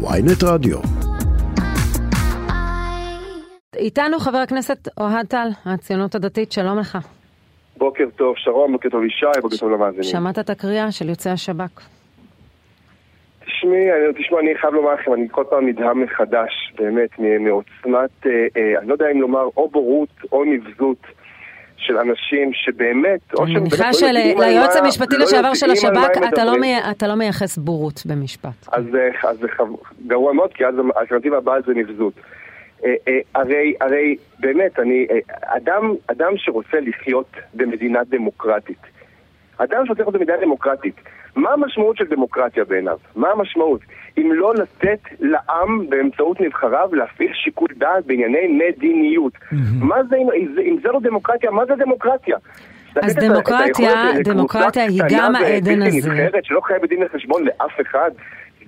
ויינט רדיו. איתנו חבר הכנסת אוהד טל, הציונות הדתית, שלום לך. בוקר טוב, שרון, בוקר טוב ישי, בוקר טוב למאזינים. שמעת את הקריאה של יוצאי השב"כ. תשמעי, אני, תשמע, אני חייב לומר לכם, אני כל פעם נדהם מחדש, באמת, מעוצמת, אה, אה, אני לא יודע אם לומר או בורות או נבזות של אנשים שבאמת, או אני שהם מניחה באמת לא יודעים על שליועץ המשפטי לא לשעבר של השב"כ אתה לא אתה לא מייחס בורות במשפט. אז זה- אז זה גרוע מאוד, כי אז האלטרנטיבה הבאה זה נבזות. אה, אה, הרי, הרי, באמת, אני, אה, אדם, אדם שרוצה לחיות במדינה דמוקרטית, אדם שרוצה לחיות במדינה דמוקרטית, מה המשמעות של דמוקרטיה בעיניו? מה המשמעות? אם לא לתת לעם באמצעות נבחריו להפעיל שיקול דעת בענייני מדיניות. מה זה, אם אם זה לא דמוקרטיה, מה זה דמוקרטיה? את דמוקרטיה- דמוקרטיה היא גם העדן הזה. שלא חייבת דין וחשבון לאף אחד.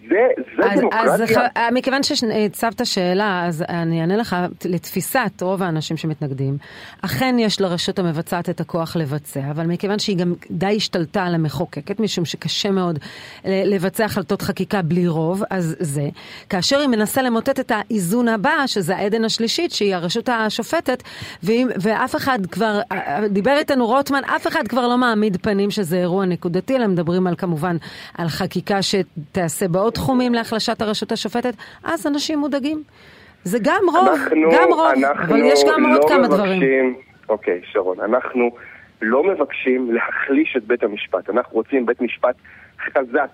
זה, זה אז, אז דמוקרטיה? ח- מכיוון שהצבת שאלה, אז אני אענה לך, לתפיסת רוב האנשים שמתנגדים, אכן יש לרשות המבצעת את הכוח לבצע, אבל מכיוון שהיא גם די השתלטה על המחוקקת, משום שקשה מאוד ל- לבצע החלטות חקיקה בלי רוב, אז זה. כאשר היא מנסה למוטט את האיזון הבא, שזה העדן השלישית, שהיא הרשות השופטת, ואם, ואף אחד כבר, דיבר איתנו רוטמן, אף אחד כבר לא מעמיד פנים שזה אירוע נקודתי, אלא מדברים על כמובן על חקיקה שתעשה בעוד תחומים להחלשת הרשות השופטת, אז אנשים מודאגים. זה גם רוב, אנחנו, גם רוב, אנחנו אבל יש גם לא עוד כמה מבקשים, דברים. אוקיי, שרון, אנחנו לא מבקשים להחליש את בית המשפט, אנחנו רוצים בית משפט חזק.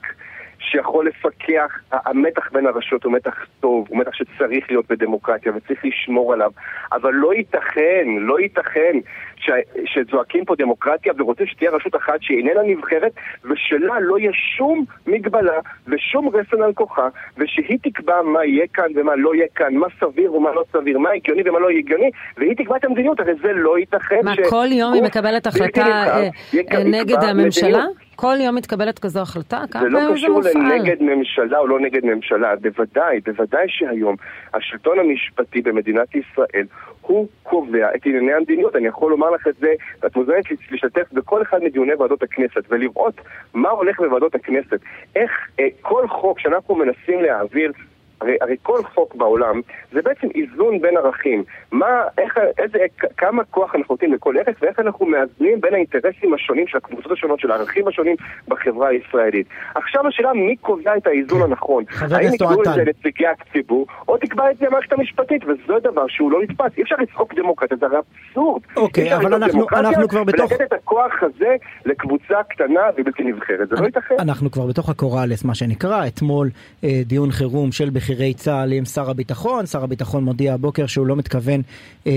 שיכול לפקח, המתח בין הרשויות הוא מתח טוב, הוא מתח שצריך להיות בדמוקרטיה וצריך לשמור עליו, אבל לא ייתכן, לא ייתכן ש, שזועקים פה דמוקרטיה ורוצים שתהיה רשות אחת שהיא איננה נבחרת ושלה לא יהיה שום מגבלה ושום רסן על כוחה ושהיא תקבע מה יהיה כאן ומה לא יהיה כאן, מה סביר ומה לא סביר, מה הגיוני ומה לא הגיוני והיא תקבע את המדיניות, הרי זה לא ייתכן מה, ש... כל יום היא מקבלת החלטה אה, אה, נגד מדיניות. הממשלה? כל יום מתקבלת כזו החלטה? כמה זה לא פעמים זה קשור מופעל? לנגד ממשלה או לא נגד ממשלה, בוודאי, בוודאי שהיום השלטון המשפטי במדינת ישראל הוא קובע את ענייני המדיניות. אני יכול לומר לך את זה, ואת מוזמנת להשתתף בכל אחד מדיוני ועדות הכנסת ולראות מה הולך בוועדות הכנסת. איך אה, כל חוק שאנחנו מנסים להעביר הרי, הרי כל חוק בעולם זה בעצם איזון בין ערכים. מה, איך, איזה, כמה כוח אנחנו נותנים לכל ערך ואיך אנחנו מאזנים בין האינטרסים השונים של הקבוצות השונות, של הערכים השונים בחברה הישראלית. עכשיו השאלה מי קובע את האיזון הנכון. האם יקבעו את זה. נציגי הציבור, או תקבע את זה המערכת המשפטית, וזה דבר שהוא לא נתפס. אי אפשר לצחוק דמוקרטיה, זה הרי אבסורד. אוקיי, אבל אנחנו- אנחנו כבר בתוך- ולתת את הכוח הזה לקבוצה קטנה ובלתי נבחרת. זה לא ייתכן. אנחנו כבר בתוך הקוראלס מה שנקרא, אתמול אה, דיון חירום של בכירי צה"ל עם שר הביטחון, שר הביטחון מודיע הבוקר שהוא לא מתכוון אה,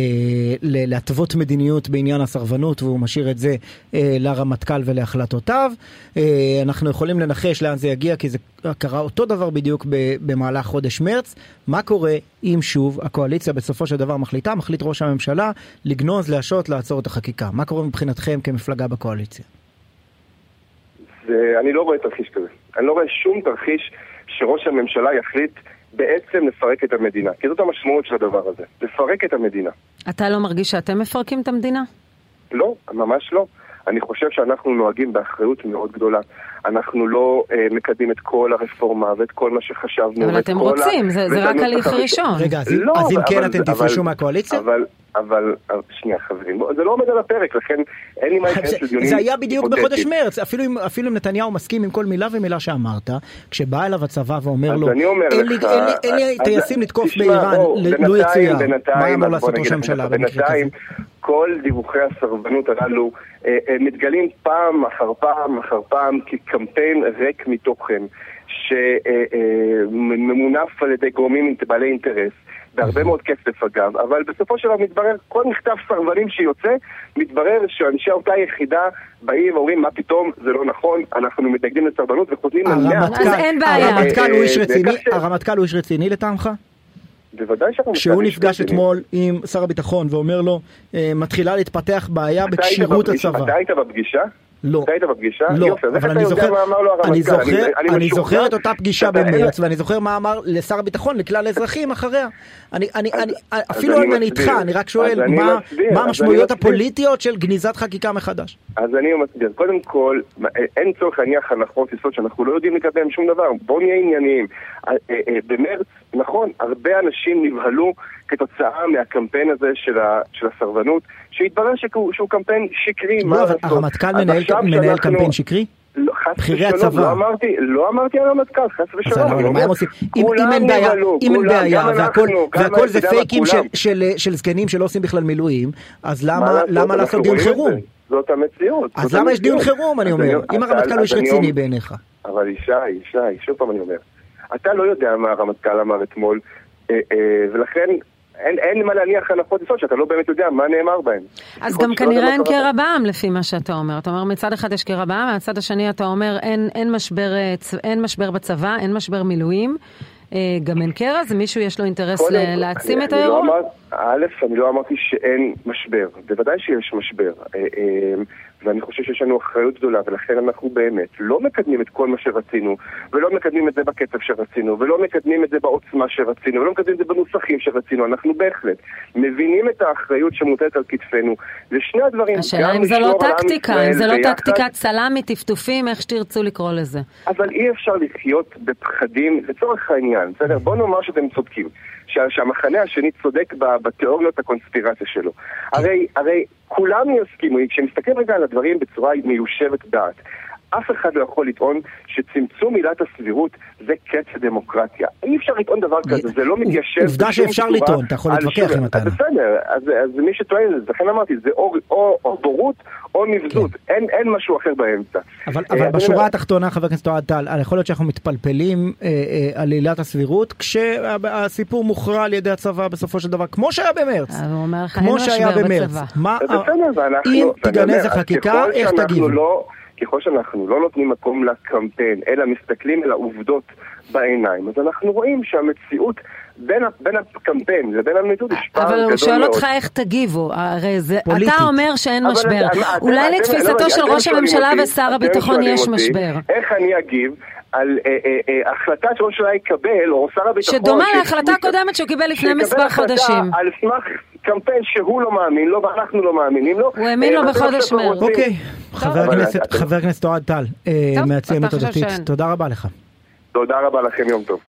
להתוות מדיניות בעניין הסרבנות והוא משאיר את זה אה, לרמטכ"ל ולהחלטותיו. אה, אנחנו יכולים לנחש לאן זה יגיע כי זה קרה אותו דבר בדיוק במהלך חודש מרץ. מה קורה אם שוב הקואליציה בסופו של דבר מחליטה, מחליט ראש הממשלה לגנוז, להשעות, לעצור את החקיקה? מה קורה מבחינתכם כמפלגה בקואליציה? זה, אני לא רואה תרחיש כזה. אני לא רואה שום תרחיש שראש הממשלה יחליט בעצם לפרק את המדינה. כי זאת המשמעות של הדבר הזה. לפרק את המדינה. אתה לא מרגיש שאתם מפרקים את המדינה? לא, ממש לא. אני חושב שאנחנו נוהגים באחריות מאוד גדולה. אנחנו לא אה, מקדמים את כל הרפורמה ואת כל מה שחשבנו. אבל אתם רוצים, ה... זה- זה רק הליך. ראשון. רגע, אז לא, אז אם כן אבל- אתם אבל- תפרשו מהקואליציה? אבל, אבל, שנייה חברים, זה לא עומד על הפרק, לכן אין לי מה להיכנס זה, לדיונים זה היה בדיוק. בחודש מרץ, אפילו אם, אפילו אם נתניהו מסכים עם כל מילה ומילה שאמרת, כשבא אליו הצבא ואומר לו, אין לי, טייסים לתקוף באיראן, לו בינתיים- יצויר, מה אמור לעשות ראש הממשלה במקרה כזה? כל דיווחי הסרבנות הללו אה, אה, מתגלים פעם אחר פעם אחר פעם כקמפיין ריק מתוכן, שממונף על ידי גורמים בעלי אינטרס. בהרבה מאוד כסף אגב, אבל בסופו של דבר מתברר, כל מכתב סרבנים שיוצא, מתברר שאנשי אותה יחידה באים ואומרים מה פתאום, זה לא נכון, אנחנו מתנגדים לסרבנות וחוזרים למאה אז אין בעיה. הרמטכ"ל הוא איש אה, רציני, וכך ש- הרמטכ"ל הוא איש רציני לטעמך? בוודאי שאנחנו... כשהוא נפגש. אתמול עם שר הביטחון ואומר לו, אה, מתחילה להתפתח בעיה בכשירות הצבא. אתה היית בפגישה? לא. אתה היית בפגישה? לא, יופי, אז איך אבל אתה אני יודע זוכר, מה אמר לו הרמטכ"ל? אני זוכר, אני זוכר את אותה פגישה במרץ, ואני זוכר מה אמר לשר הביטחון לכלל האזרחים אחריה. אני, אני, אני, אפילו אם אני איתך. אני רק שואל, מה, המשמעויות. הפוליטיות של גניזת חקיקה מחדש? אז אני מסביר, קודם כל, אין צורך להניח הנחות יסוד שאנחנו לא יודעים לגביהם שום דבר. בואו נהיה ענייניים. אה, אה, במרץ, נכון, הרבה אנשים נבהלו כתוצאה מהקמפיין הזה של הסרבנות, שהתברר שהוא, שהוא קמפיין שקרי. מה, אבל הרמטכ"ל מנהל, מנהל קמפיין שקרי? לא, חס ושלום, לא אמרתי, לא אמרתי על הרמטכ"ל, חס ושלום. לא, מה הם עושים? אם אין בעיה, אם אין בעיה, והכל זה פייקים של זקנים שלא עושים בכלל מילואים, אז למה לעשות דיון חירום? זאת המציאות. אז למה יש דיון חירום, אני אומר, אם הרמטכ"ל הוא איש רציני בעיניך? אבל ישי, ישי, שוב פעם אני אומר, אתה לא יודע מה הרמטכ"ל אמר אתמול, אה, אה, ולכן אין, אין מה להניח הנחות יסוד שאתה לא באמת יודע מה נאמר בהם. אז גם כנראה אין קרע בעם לפי מה שאתה אומר. אתה אומר מצד אחד יש קרע בעם, מצד השני אתה אומר אין, אין, משבר, אה, אין משבר בצבא, אין משבר מילואים. גם אין קרע? זה מישהו יש לו אינטרס להעצים את האירוע? א', אני לא אמרתי שאין משבר, בוודאי שיש משבר. ואני חושב שיש לנו אחריות גדולה, ולכן אנחנו באמת לא מקדמים את כל מה שרצינו, ולא מקדמים את זה בקצב שרצינו, ולא מקדמים את זה בעוצמה שרצינו, ולא מקדמים את זה בנוסחים שרצינו, אנחנו בהחלט מבינים את האחריות שמוטלת על כתפינו. זה שני הדברים, השאלה אם זה לא טקטיקה, אם זה לא טקטיקת סלאמי, טפטופים, איך שתרצו לקרוא לזה. אבל אי אפשר לחיות בפחדים, לצורך העניין, בסדר? בוא נאמר שאתם צודקים. שהמחנה השני צודק בתיאוריות הקונספירציה שלו. הרי, הרי כולם יסכימו, כשנסתכל רגע על הדברים בצורה מיושבת דעת, אף אחד לא יכול לטעון שצמצום עילת הסבירות זה קץ הדמוקרטיה. אי אפשר לטעון דבר כזה, זה לא מתיישב עובדה שאפשר לטעון, אתה יכול להתווכח עם הטענה. בסדר, אז, אז מי שטוען, לכן אמרתי, זה או, בורות או נבזות, כן. אין, אין משהו אחר באמצע. אבל, אבל אה, בשורה התחתונה, חבר הכנסת אוהד טל, יכול להיות שאנחנו מתפלפלים אה, אה, על עילת הסבירות, כשהסיפור מוכרע על ידי הצבא בסופו של דבר, כמו שהיה במרץ. כמו שהיה במרץ. מה, אם תיגנז החקיקה, איך תגיבו? ככל שאנחנו לא נותנים מקום לקמפיין, אלא מסתכלים על העובדות בעיניים, אז אנחנו רואים שהמציאות בין, בין הקמפיין לבין המציאות יש פער גדול מאוד. אבל הוא שואל אותך איך תגיבו, הרי זה, פוליטית. אתה אומר שאין משבר. אני, אולי אתם, לתפיסתו לא, של ראש הממשלה אותי, ושר הביטחון יש אותי, משבר. איך אני אגיב? על אה, אה, אה, החלטה שראש הממשלה יקבל, או שר הביטחון... שדומה להחלטה הקודמת שהוא קיבל לפני מספר חודשים. על סמך קמפיין שהוא לא מאמין לו ואנחנו לא מאמינים לו. הוא האמין לו בחודש מרץ. אוקיי, חבר הכנסת אוהד טל, מהציונות הדתית, תודה רבה לך. תודה רבה לכם, יום טוב.